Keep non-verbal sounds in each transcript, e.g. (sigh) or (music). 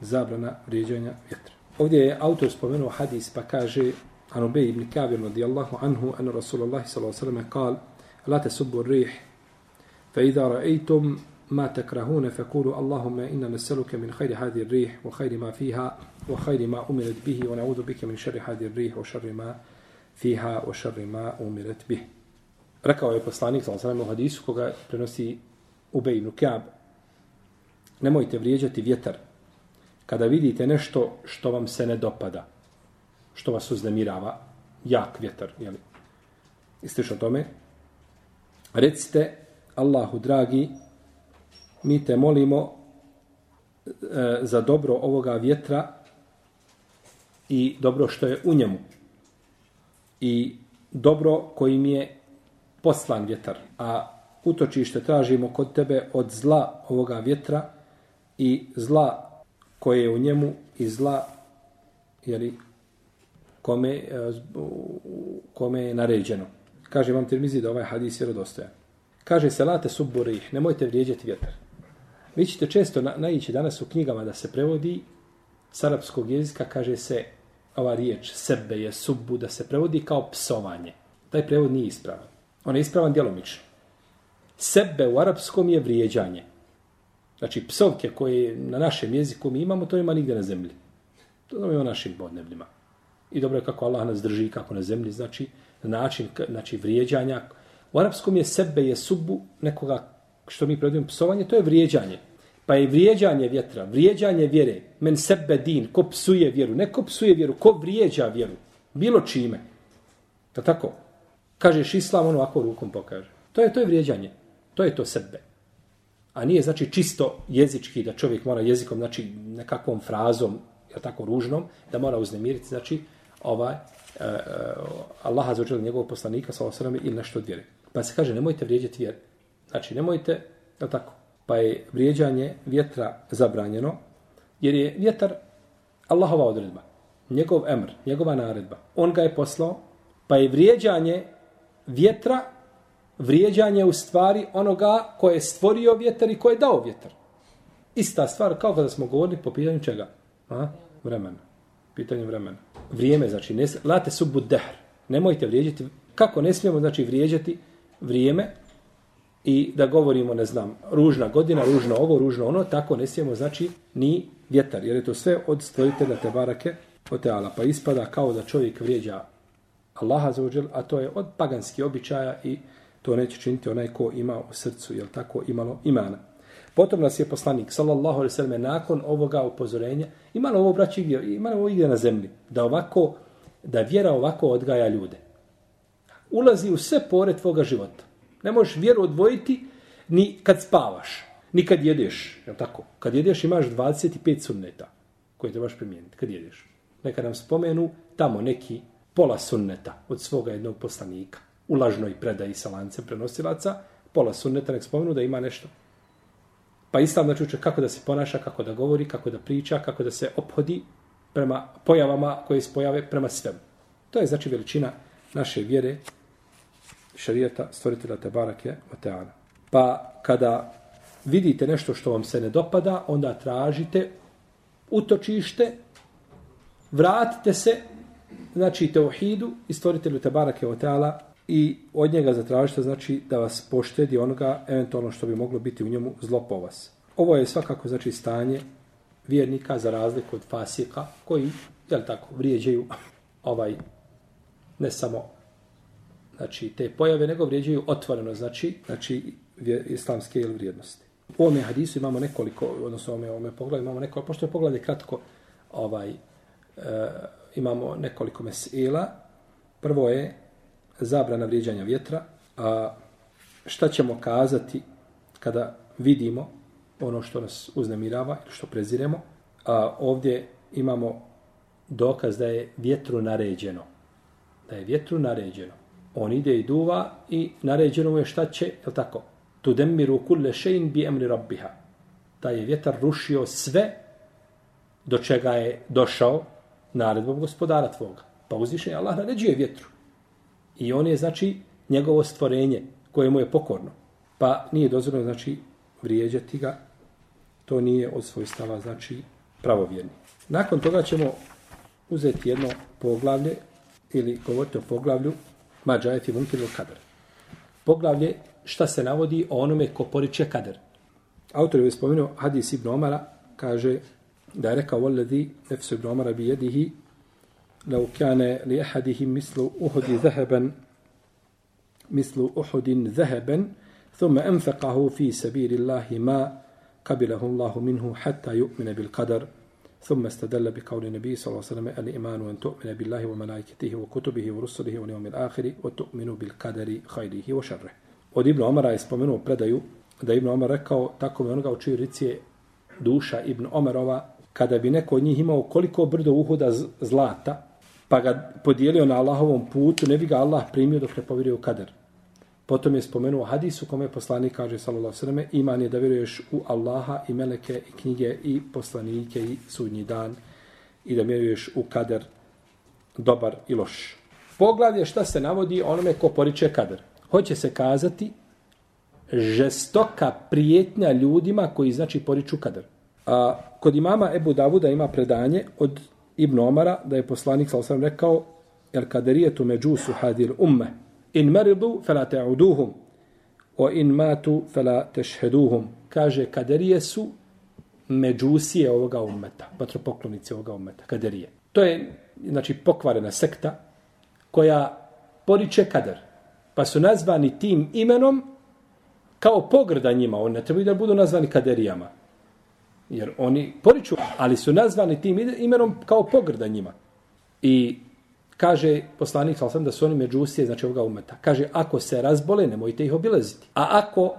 zabrana vrijeđanja vjetra. Ovdje je autor spomenuo hadis pa kaže Anubej ibn Kabir radijallahu anhu an Rasulullah s.a.v. kal la subbu rih fa idha ra'aytum ما تكرهون فقولوا اللهم إنا نسألك من خير هذه الريح وخير ما فيها وخير ما أمرت به ونعوذ بك ar-rih wa الريح ma fiha wa وشر ma umirat bihi Rekao je poslanik sa osram u hadisu koga prenosi Ubej ibn Kjab. Nemojte vrijeđati vjetar kada vidite nešto što vam se ne dopada, što vas uznemirava, jak vjetar, je li? Isto što tome, recite, Allahu dragi, mi te molimo e, za dobro ovoga vjetra i dobro što je u njemu i dobro kojim je poslan vjetar, a utočište tražimo kod tebe od zla ovoga vjetra i zla koje je u njemu i zla jeli, kome, eh, kome je naređeno. Kaže vam Tirmizi da ovaj hadis je rodostojan. Kaže se, late subburih, nemojte vrijeđati vjetar. Vi ćete često na, naići danas u knjigama da se prevodi s arapskog jezika, kaže se ova riječ sebe je subbu, da se prevodi kao psovanje. Taj prevod nije ispravan. On je ispravan djelomično. Sebe u arapskom je vrijeđanje. Znači, psovke koje na našem jeziku mi imamo, to ima nigde na zemlji. To ima u našim podnebljima. I dobro je kako Allah nas drži, kako na zemlji, znači, način znači, vrijeđanja. U arapskom je sebe, je subu nekoga što mi predujemo psovanje, to je vrijeđanje. Pa je vrijeđanje vjetra, vrijeđanje vjere, men sebe din, ko psuje vjeru, ne ko psuje vjeru, ko vrijeđa vjeru, bilo čime. To tako? Kažeš islam, ono ovako rukom pokaže. To je to je vrijeđanje. To je to sebe. A nije znači čisto jezički da čovjek mora jezikom, znači nekakvom frazom, je tako ružnom, da mora uznemiriti, znači ovaj uh, Allaha za učinu njegovog poslanika sa osrame ili nešto od vjere. Pa se kaže, nemojte vrijeđati vjer. Znači, nemojte, da tako, pa je vrijeđanje vjetra zabranjeno, jer je vjetar Allahova odredba, njegov emr, njegova naredba. On ga je poslao, pa je vrijeđanje vjetra vrijeđanje u stvari onoga koje je stvorio vjetar i koje je dao vjetar. Ista stvar kao kada smo govorili po pitanju čega? A? Vremena. Pitanje vremena. Vrijeme, znači, ne, late subu dehr. Nemojte vrijeđati. Kako ne smijemo, znači, vrijeđati vrijeme i da govorimo, ne znam, ružna godina, ružno ovo, ružno ono, tako ne smijemo, znači, ni vjetar. Jer je to sve od stvoritelja te barake, od teala. Pa ispada kao da čovjek vrijeđa Allaha za uđel, a to je od paganskih običaja i to neće činiti onaj ko ima u srcu, jel tako, imalo imana. Potom nas je poslanik, sallallahu alaihi sallam, nakon ovoga upozorenja, imalo ovo braći imalo ovo igdje na zemlji, da ovako, da vjera ovako odgaja ljude. Ulazi u sve pore tvoga života. Ne možeš vjeru odvojiti ni kad spavaš, ni kad jedeš, jel tako? Kad jedeš imaš 25 sunneta koje trebaš primijeniti, kad jedeš. Neka nam spomenu tamo neki pola sunneta od svoga jednog poslanika u lažnoj predaji sa lancem prenosilaca, pola sunneta nek spomenu da ima nešto. Pa islam znači uče kako da se ponaša, kako da govori, kako da priča, kako da se ophodi prema pojavama koje se pojave prema svemu. To je znači veličina naše vjere, šarijeta, stvoritelja Tebarake, Oteana. Pa kada vidite nešto što vam se ne dopada, onda tražite utočište, vratite se, znači teuhidu i stvoritelju Tebarake, Oteala, i od njega zatražite znači da vas poštedi onoga eventualno što bi moglo biti u njemu zlo po vas. Ovo je svakako znači stanje vjernika za razliku od fasika koji, jel tako, vrijeđaju (laughs) ovaj, ne samo znači, te pojave, nego vrijeđaju otvoreno, znači, znači islamske ili vrijednosti. U ovome hadisu imamo nekoliko, odnosno u ovome, ovome pogledu imamo nekoliko, pošto je pogled kratko, ovaj, e, imamo nekoliko mesela. Prvo je zabrana vrijeđanja vjetra, a šta ćemo kazati kada vidimo ono što nas uznemirava ili što preziremo. A ovdje imamo dokaz da je vjetru naređeno. Da je vjetru naređeno. On ide i duva i naređeno mu je šta će, je tako? Tu demiru kulle šein bi emri rabbiha. Da je vjetar rušio sve do čega je došao naredbom gospodara tvoga. Pa uzvišen Allah naređuje vjetru. I on je, znači, njegovo stvorenje koje mu je pokorno. Pa nije dozvoljeno, znači, vrijeđati ga. To nije od svojstava, znači, pravovjerni. Nakon toga ćemo uzeti jedno poglavlje ili govoriti o poglavlju Mađajeti i Munkir Kader. Poglavlje šta se navodi o onome ko poriče kader. Autor je spomenuo Hadis ibn Omara, kaže da je rekao voledi nefsu ibn Omara bi jedihi lau kane li ehadihim mislu uhudi zaheben mislu uhudin zaheben thumma enfaqahu fi sabiri Allahi ma kabilahu Allahu minhu hatta yu'mine bil qadar ثم استدل بقول النبي صلى الله عليه وسلم الإيمان أن تؤمن بالله وملائكته وكتبه ورسله واليوم الآخر وتؤمن بالقدر خيره وشره Od Ibn Omara je spomenuo predaju da Ibn Omar rekao tako mi onoga u čiju rici je duša Ibn Omarova kada bi neko od njih imao koliko brdo uhoda zlata pa ga podijelio na Allahovom putu ne bi ga Allah primio dok ne povjerio u kader. Potom je spomenuo hadisu kome poslanik kaže sallallahu sallam iman je da vjeruješ u Allaha i meleke i knjige i poslanike i sudnji dan i da vjeruješ u kader dobar i loš. Poglavlje šta se navodi onome ko poriče kader. Hoće se kazati žestoka prijetnja ljudima koji znači poriču kader. A kod imama Ebu Davuda ima predanje od Ibn Omara da je poslanik sa osam rekao el kaderijetu međusu hadil umme. In meridu fala ta'uduhum. Wa in matu fala tešheduhum kaže kaderije su međusije ovoga ummeta patropoklonici ovoga ummeta kaderije. To je znači pokvarena sekta koja poriče kader pa su nazvani tim imenom kao pogrda njima. Oni ne trebaju da budu nazvani kaderijama jer oni poriču ali su nazvani tim imenom kao pogrda njima i kaže poslanik sa da su oni međusije, znači ovoga umeta. Kaže, ako se razbole, nemojte ih obilaziti. A ako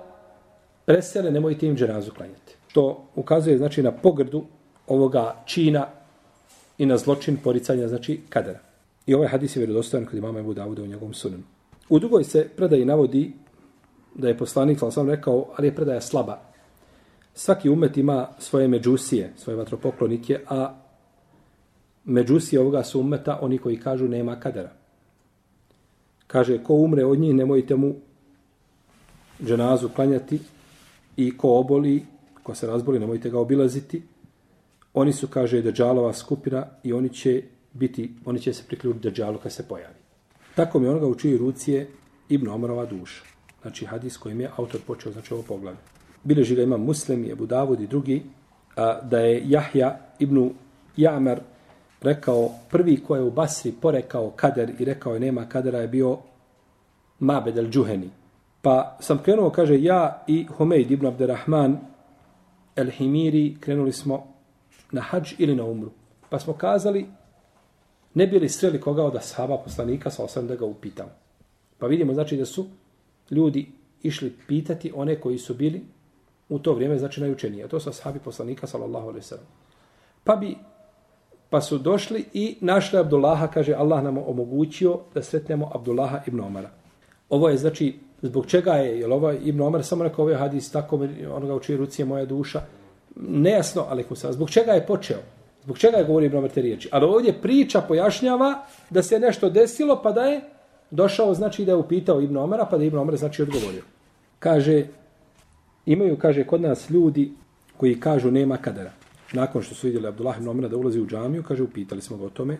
presele, nemojte im dženazu klanjati. To ukazuje, znači, na pogrdu ovoga čina i na zločin poricanja, znači, kadera. I ovaj hadis je vjerodostojan kod imama Ebu Davuda u njegovom sunenu. U drugoj se predaji navodi da je poslanik, sam rekao, ali je predaja slaba. Svaki umet ima svoje međusije, svoje vatropoklonike, a međusije ovoga su umeta oni koji kažu nema kadera. Kaže, ko umre od njih, nemojte mu dženazu klanjati i ko oboli, ko se razboli, nemojte ga obilaziti. Oni su, kaže, deđalova skupina i oni će biti, oni će se priključiti deđalu kad se pojavi. Tako mi onoga u čiji ruci je Ibn Omarova duša. Znači, hadis kojim je autor počeo, znači ovo poglavlje. Bileži ga ima muslim, je Budavud i drugi, a, da je Jahja Ibn Jamar rekao, prvi ko je u Basri porekao kader i rekao je nema kadera je bio Mabed el Džuheni. Pa sam krenuo, kaže, ja i Homeid ibn Abderrahman el Himiri krenuli smo na hađ ili na umru. Pa smo kazali, ne bili sreli koga od ashaba poslanika, sa osam da ga upitam. Pa vidimo, znači, da su ljudi išli pitati one koji su bili u to vrijeme, znači, najučenije. To su ashabi poslanika, sallallahu alaihi sallam. Pa bi Pa su došli i našli Abdullaha, kaže Allah nam omogućio da sretnemo Abdullaha ibn Omara. Ovo je znači, zbog čega je, jel ovaj ibn Omar samo rekao ovaj hadis tako, onoga u čiji ruci je moja duša, nejasno, ali kusa, zbog čega je počeo? Zbog čega je govorio ibn Omar te riječi? Ali ovdje priča pojašnjava da se nešto desilo, pa da je došao, znači da je upitao ibn Omara, pa da je ibn Omar znači odgovorio. Kaže, imaju, kaže, kod nas ljudi koji kažu nema kadara nakon što su vidjeli Abdullah ibn Omara da ulazi u džamiju, kaže, upitali smo ga o tome,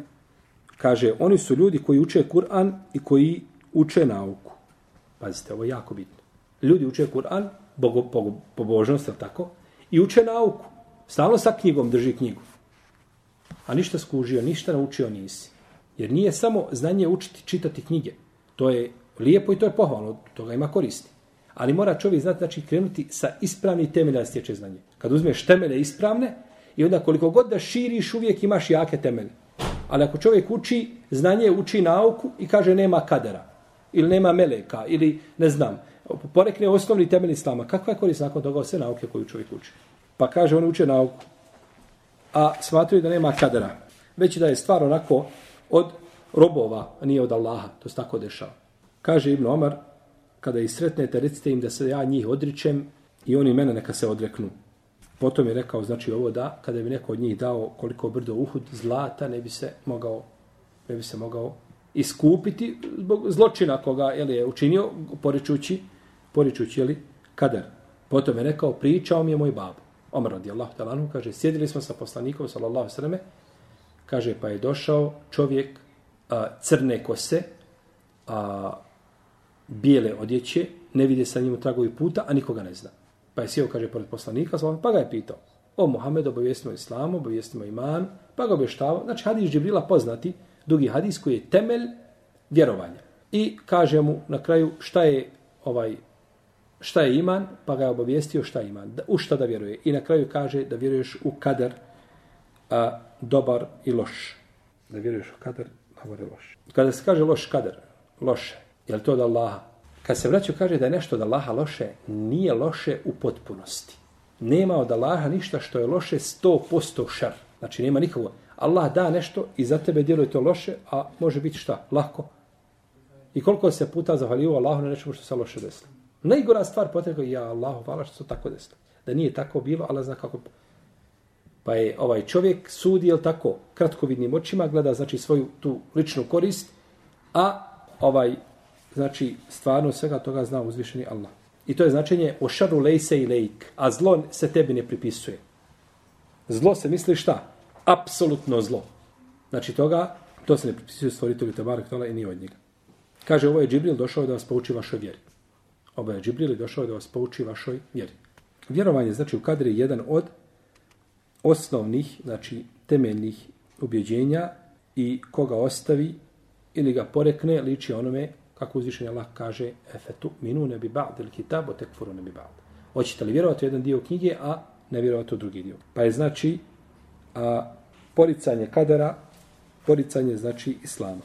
kaže, oni su ljudi koji uče Kur'an i koji uče nauku. Pazite, ovo je jako bitno. Ljudi uče Kur'an, pobožnost, tako? I uče nauku. Stalno sa knjigom drži knjigu. A ništa skužio, ništa naučio nisi. Jer nije samo znanje učiti, čitati knjige. To je lijepo i to je pohvalno, toga ima koristi. Ali mora čovjek znati, znači, krenuti sa ispravni temelja da stječe znanje. Kad uzmeš temelje ispravne, I onda koliko god da širiš, uvijek imaš jake temelje. Ali ako čovjek uči znanje, uči nauku i kaže nema kadera, ili nema meleka, ili ne znam, porekne osnovni temelj islama, kakva je korist nakon toga sve nauke koju čovjek uči? Pa kaže, on uče nauku. A smatruje da nema kadera. Već da je stvar onako od robova, a nije od Allaha. To se tako dešava. Kaže Ibn Omar, kada ih sretnete, recite im da se ja njih odričem i oni mene neka se odreknu. Potom je rekao, znači ovo da, kada bi neko od njih dao koliko brdo uhud zlata, ne bi se mogao, ne bi se mogao iskupiti zbog zločina koga je, je učinio, poričući, poričući, jeli, kadar. Potom je rekao, pričao mi je moj babo. Omar radijallahu talanu, kaže, sjedili smo sa poslanikom, sallallahu sallame, kaže, pa je došao čovjek a, crne kose, a, bijele odjeće, ne vide sa njim tragovi puta, a nikoga ne zna. Pa je sjeo, kaže, pored poslanika, pa ga je pitao, o Muhammed, obavijestimo islamu, obavijestimo iman, pa ga obještavao. Znači, hadis Džibrila poznati, dugi hadis koji je temelj vjerovanja. I kaže mu na kraju šta je ovaj šta je iman, pa ga je obavijestio šta je iman, da, u šta da vjeruje. I na kraju kaže da vjeruješ u kader a, dobar i loš. Da vjeruješ u kader dobar i loš. Kada se kaže loš kader, loše, je li to od Allaha? Kad se vraću kaže da je nešto od Allaha loše, nije loše u potpunosti. Nema od Allaha ništa što je loše 100% šar. Znači nema nikakvo. Allah da nešto i za tebe djeluje to loše, a može biti šta? Lako. I koliko se puta zahvalio Allahu na nečemu što se loše desilo. Najgora stvar potrebno je, ja Allahu hvala što se tako desilo. Da nije tako bilo, Allah zna kako... Pa je ovaj čovjek sudi, jel tako, kratkovidnim očima, gleda znači svoju tu ličnu korist, a ovaj, znači, stvarno svega toga zna uzvišeni Allah. I to je značenje o šaru lejse i lejk, a zlo se tebi ne pripisuje. Zlo se misli šta? Apsolutno zlo. Znači toga, to se ne pripisuje stvoritelju Tabarak Tola i ni od njega. Kaže, ovo je Džibril došao da vas pouči vašoj vjeri. Ovo je Džibril došao da vas pouči vašoj vjeri. Vjerovanje, znači u kadri je jedan od osnovnih, znači temeljnih ubjeđenja i koga ostavi ili ga porekne, liči onome kako uzvišenje Allah kaže efetu minu ne bi ba'd ili o tekfuru ne bi ba'd. Hoćete li vjerovati u jedan dio knjige, a ne vjerovati u drugi dio. Pa je znači a, poricanje kadara, poricanje znači islama.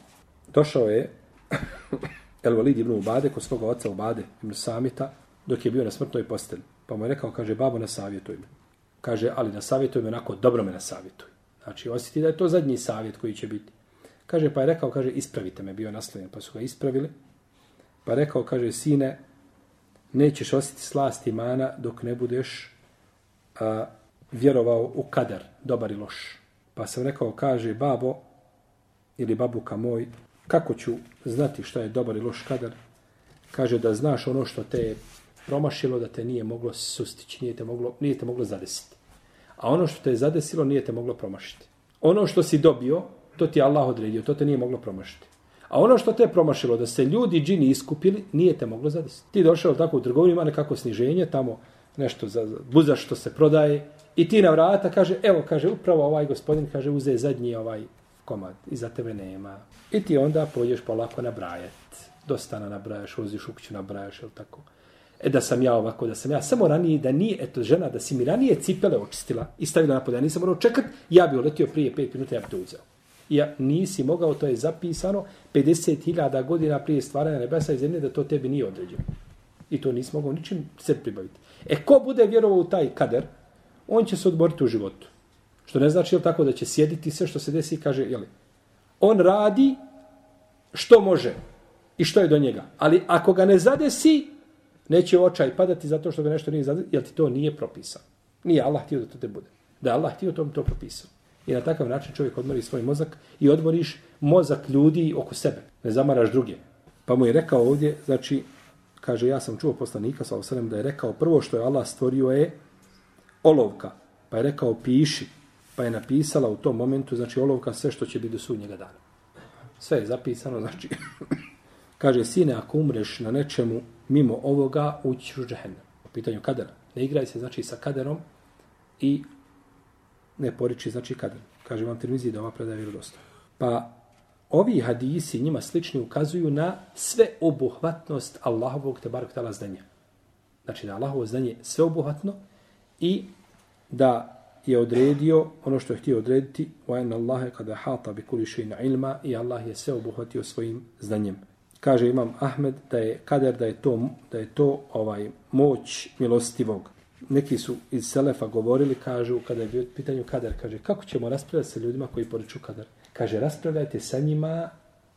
Došao je (coughs) El Walid ibn Ubade kod svoga oca Ubade ibn Samita dok je bio na smrtnoj posteli. Pa mu je rekao, kaže, babo, nasavjetuj me. Kaže, ali nasavjetuj me onako, dobro me na savjetuj. Znači, osjeti da je to zadnji savjet koji će biti. Kaže, pa je rekao, kaže, ispravite me, bio nasloven, pa su ga ispravili. Pa rekao, kaže, sine, nećeš osjeti slast imana dok ne budeš a, vjerovao u kader, dobar i loš. Pa sam rekao, kaže, babo, ili babuka moj, kako ću znati šta je dobar i loš kader? Kaže, da znaš ono što te je promašilo, da te nije moglo sustići, nije te moglo, nije te moglo zadesiti. A ono što te je zadesilo, nije te moglo promašiti. Ono što si dobio, to ti je Allah odredio, to te nije moglo promašiti. A ono što te promašilo, da se ljudi džini iskupili, nije te moglo zadesiti. Ti došao tako u trgovini, ima nekako sniženje, tamo nešto za buza što se prodaje, i ti na vrata kaže, evo, kaže, upravo ovaj gospodin, kaže, uze zadnji ovaj komad, i za tebe nema. I ti onda pođeš polako na brajet. Dosta na nabrajaš, uziš u kuću nabrajaš, ili tako. E da sam ja ovako, da sam ja samo ranije, da nije, eto žena, da si mi ranije cipele očistila i stavila na polja, nisam morao čekat, ja bi uletio prije pet minuta, ja bi to uzeo. Ja nisi mogao, to je zapisano, 50.000 godina prije stvaranja nebesa i zemlje, da to tebi nije određeno. I to nisi mogao ničim se pribaviti. E ko bude vjerovao u taj kader, on će se odboriti u životu. Što ne znači, je tako, da će sjediti sve što se desi i kaže, jel, on radi što može i što je do njega. Ali ako ga ne zadesi, neće očaj padati zato što ga nešto nije zadesi, jer ti to nije propisano. Nije Allah htio da to te bude. Da je Allah htio, to bi to propisao. I na takav način čovjek odmori svoj mozak i odmoriš mozak ljudi oko sebe. Ne zamaraš druge. Pa mu je rekao ovdje, znači, kaže, ja sam čuo poslanika, sa osanem, da je rekao, prvo što je Allah stvorio je olovka. Pa je rekao, piši. Pa je napisala u tom momentu, znači, olovka sve što će biti do sudnjega dana. Sve je zapisano, znači, (clears throat) kaže, sine, ako umreš na nečemu mimo ovoga, ući u džahennem. U pitanju kadera. Ne igraj se, znači, sa kaderom i ne poriči, znači, kad Kaže vam termiziji da ova predaje vjerodosta. Pa, ovi hadisi njima slični ukazuju na sve obuhvatnost Allahovog te barok tala zdanja. Znači, da Allahovo zdanje sve obuhvatno i da je odredio ono što je htio odrediti wa inna Allaha kada hata bi kuli ilma i Allah je sve obuhvatio svojim znanjem. Kaže imam Ahmed da je kader da je to, da je to ovaj moć milostivog neki su iz Selefa govorili, kažu, kada je bio pitanju kader, kaže, kako ćemo raspravljati sa ljudima koji poriču kader? Kaže, raspravljajte sa njima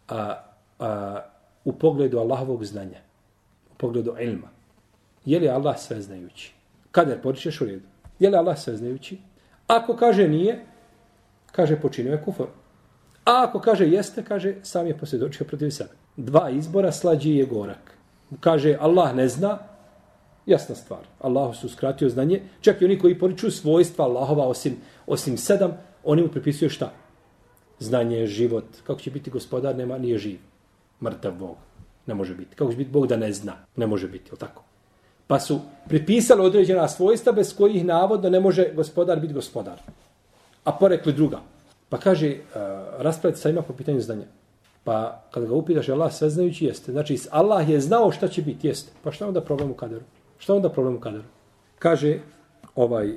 a, a, u pogledu Allahovog znanja, u pogledu ilma. Je li Allah sve znajući? Kader poričeš u redu. Je li Allah sve znajući? Ako kaže nije, kaže počinio je kufor. A ako kaže jeste, kaže sam je posvjedočio protiv sebe. Dva izbora slađi je gorak. Kaže Allah ne zna, jasna stvar. Allahu su skratio znanje. Čak i oni koji poriču svojstva Allahova osim, osim sedam, oni mu pripisuju šta? Znanje, je život. Kako će biti gospodar, nema, nije živ. Mrtav Bog. Ne može biti. Kako će biti Bog da ne zna? Ne može biti, ili tako? Pa su pripisali određena svojstva bez kojih navodno ne može gospodar biti gospodar. A porekli druga. Pa kaže, uh, raspraviti sa ima po pitanju znanja. Pa kada ga upitaš, je Allah sve znajući, jeste. Znači, Allah je znao šta će biti, jeste. Pa šta onda problem u kaderu? Šta onda problem u kaderu? Kaže ovaj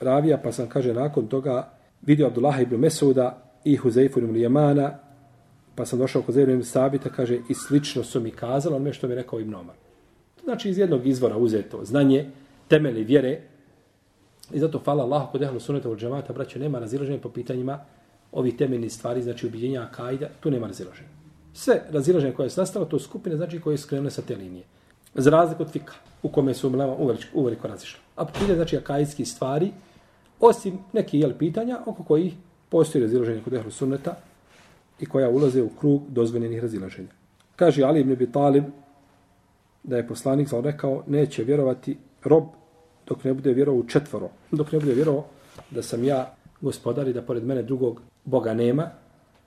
ravija, pa sam kaže nakon toga vidio Abdullah ibn Mesuda i Huzeifu ibn Lijemana, pa sam došao kod Zeyru ibn Sabita, kaže, i slično su mi kazali, on što mi rekao ibn Omar. Znači, iz jednog izvora uzeto znanje, temeli vjere, i zato hvala Allah kod ehlu suneta u džemata, braćo, nema razilaženja po pitanjima ovih temeljnih stvari, znači ubijenja akajda, tu nema razilaženja. Sve razilaženje koje je nastalo, to skupine, znači koje je skrenule sa te linije. Za razliku od fika, u kome su mlema uveliko razišli. A pitanje znači akajski stvari, osim neke jel pitanja oko kojih postoji razilaženje kod ehlu sunneta i koja ulaze u krug dozvoljenih razilaženja. Kaže Ali ibn Abi Talib da je poslanik zao rekao neće vjerovati rob dok ne bude vjerovao u četvoro, dok ne bude vjerovao da sam ja gospodar i da pored mene drugog Boga nema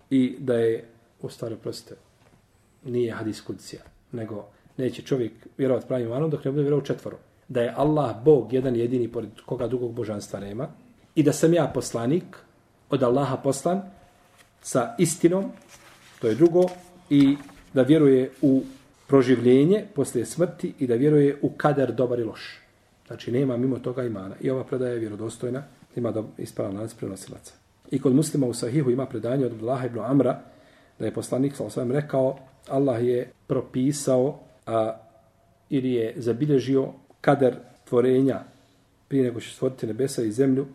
i da je, u stvari, prostite, nije hadis kudsija, nego neće čovjek vjerovati pravim imanom dok ne bude vjerovao u četvoro. Da je Allah Bog jedan jedini pored koga drugog božanstva nema i da sam ja poslanik od Allaha poslan sa istinom, to je drugo, i da vjeruje u proživljenje poslije smrti i da vjeruje u kader dobar i loš. Znači nema mimo toga imana. I ova predaja je vjerodostojna, ima da ispravan lanac prenosilaca. I kod muslima u Sahihu ima predanje od Abdullaha ibn Amra, da je poslanik sa osvijem rekao, Allah je propisao a, ili je zabilježio kader tvorenja prije nego će stvoriti nebesa i zemlju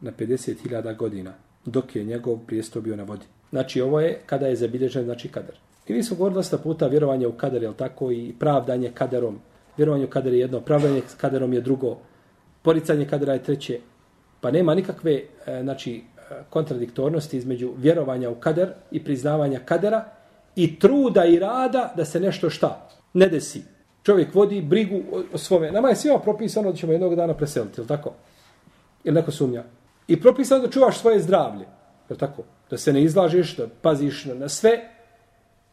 na 50.000 godina, dok je njegov prijesto bio na vodi. Znači, ovo je kada je zabilježen, znači kader. I mi smo govorili dosta puta vjerovanje u kader, je tako, i pravdanje kaderom. Vjerovanje u kader je jedno, pravdanje kaderom je drugo, poricanje kadera je treće. Pa nema nikakve, e, znači, e, kontradiktornosti između vjerovanja u kader i priznavanja kadera i truda i rada da se nešto šta ne desi. Čovjek vodi brigu o, o svome. Nama je svima propisano da ćemo jednog dana preseliti, ili tako? Ili neko sumnja? I propisano da čuvaš svoje zdravlje, ili tako? Da se ne izlažeš, da paziš na, na sve,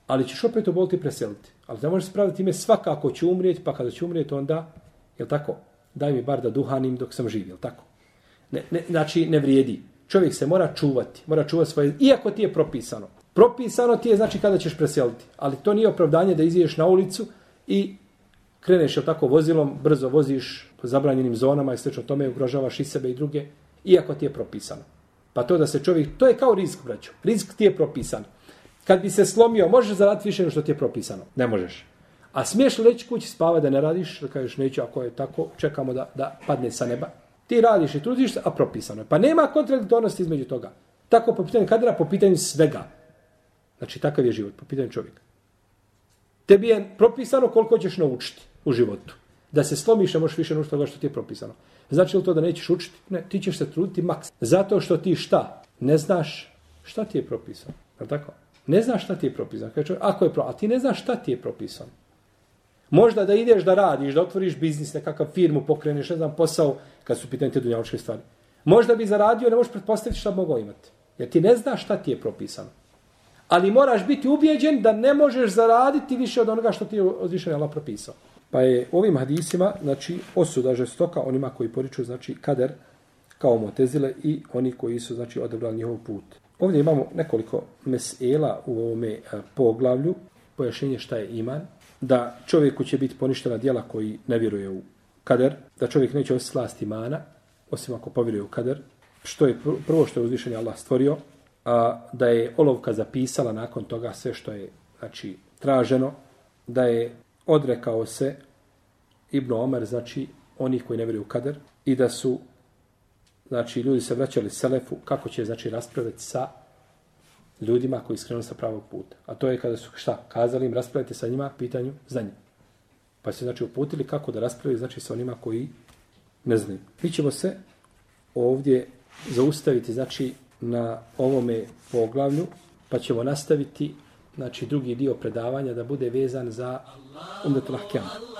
ali ćeš opet oboliti preseliti. Ali da možeš spraviti ime svakako ću umrijeti, pa kada ću umrijeti onda, je tako? Daj mi bar da duhanim dok sam živ, je tako? Ne, ne, znači, ne vrijedi. Čovjek se mora čuvati, mora čuvati svoje, iako ti je propisano. Propisano ti je znači kada ćeš preseliti. Ali to nije opravdanje da iziješ na ulicu i kreneš jel tako vozilom, brzo voziš po zabranjenim zonama i slično tome ugrožavaš i sebe i druge, iako ti je propisano. Pa to da se čovjek, to je kao rizik, braćo. Rizik ti je propisan. Kad bi se slomio, možeš zaraditi više nego što ti je propisano. Ne možeš. A smiješ li leći kući spava da ne radiš, da kažeš neću ako je tako, čekamo da, da padne sa neba. Ti radiš i trudiš se, a propisano je. Pa nema kontradiktornosti između toga. Tako po pitanju kadra, po pitanju svega. Znači, takav je život, po pitanju čovjeka. Tebi je propisano koliko ćeš naučiti u životu. Da se slomiš, ne možeš više naučiti toga što ti je propisano. Znači li to da nećeš učiti? Ne, ti ćeš se truditi maks. Zato što ti šta? Ne znaš šta ti je propisano. Je tako? Ne znaš šta ti je propisano. Kaže, ako je pro... A ti ne znaš šta ti je propisano. Možda da ideš da radiš, da otvoriš biznis, nekakav firmu, pokreneš, ne znam, posao, kad su pitanje te dunjavučke stvari. Možda bi zaradio, ne možeš pretpostaviti šta bi mogao imati. Jer ti ne znaš šta ti je propisano ali moraš biti ubijeđen da ne možeš zaraditi više od onoga što ti je odvišen Allah propisao. Pa je ovim hadisima, znači, osuda žestoka onima koji poriču, znači, kader kao motezile i oni koji su, znači, odebrali njihov put. Ovdje imamo nekoliko mesela u ovome e, poglavlju, pojašnjenje šta je iman, da čovjeku će biti poništena dijela koji ne vjeruje u kader, da čovjek neće oslasti imana, osim ako povjeruje u kader, što je prvo što je uzvišenje Allah stvorio, a, da je olovka zapisala nakon toga sve što je znači traženo, da je odrekao se Ibn Omer, znači onih koji ne vjeruju u kader i da su znači ljudi se vraćali selefu kako će znači raspraviti sa ljudima koji skrenu sa pravog puta. A to je kada su šta? Kazali im raspraviti sa njima pitanju znanja. Pa se znači uputili kako da raspravljaju znači sa onima koji ne znaju. Mi ćemo se ovdje zaustaviti znači na ovome poglavlju pa ćemo nastaviti znači drugi dio predavanja da bude vezan za umdetul ahkjama.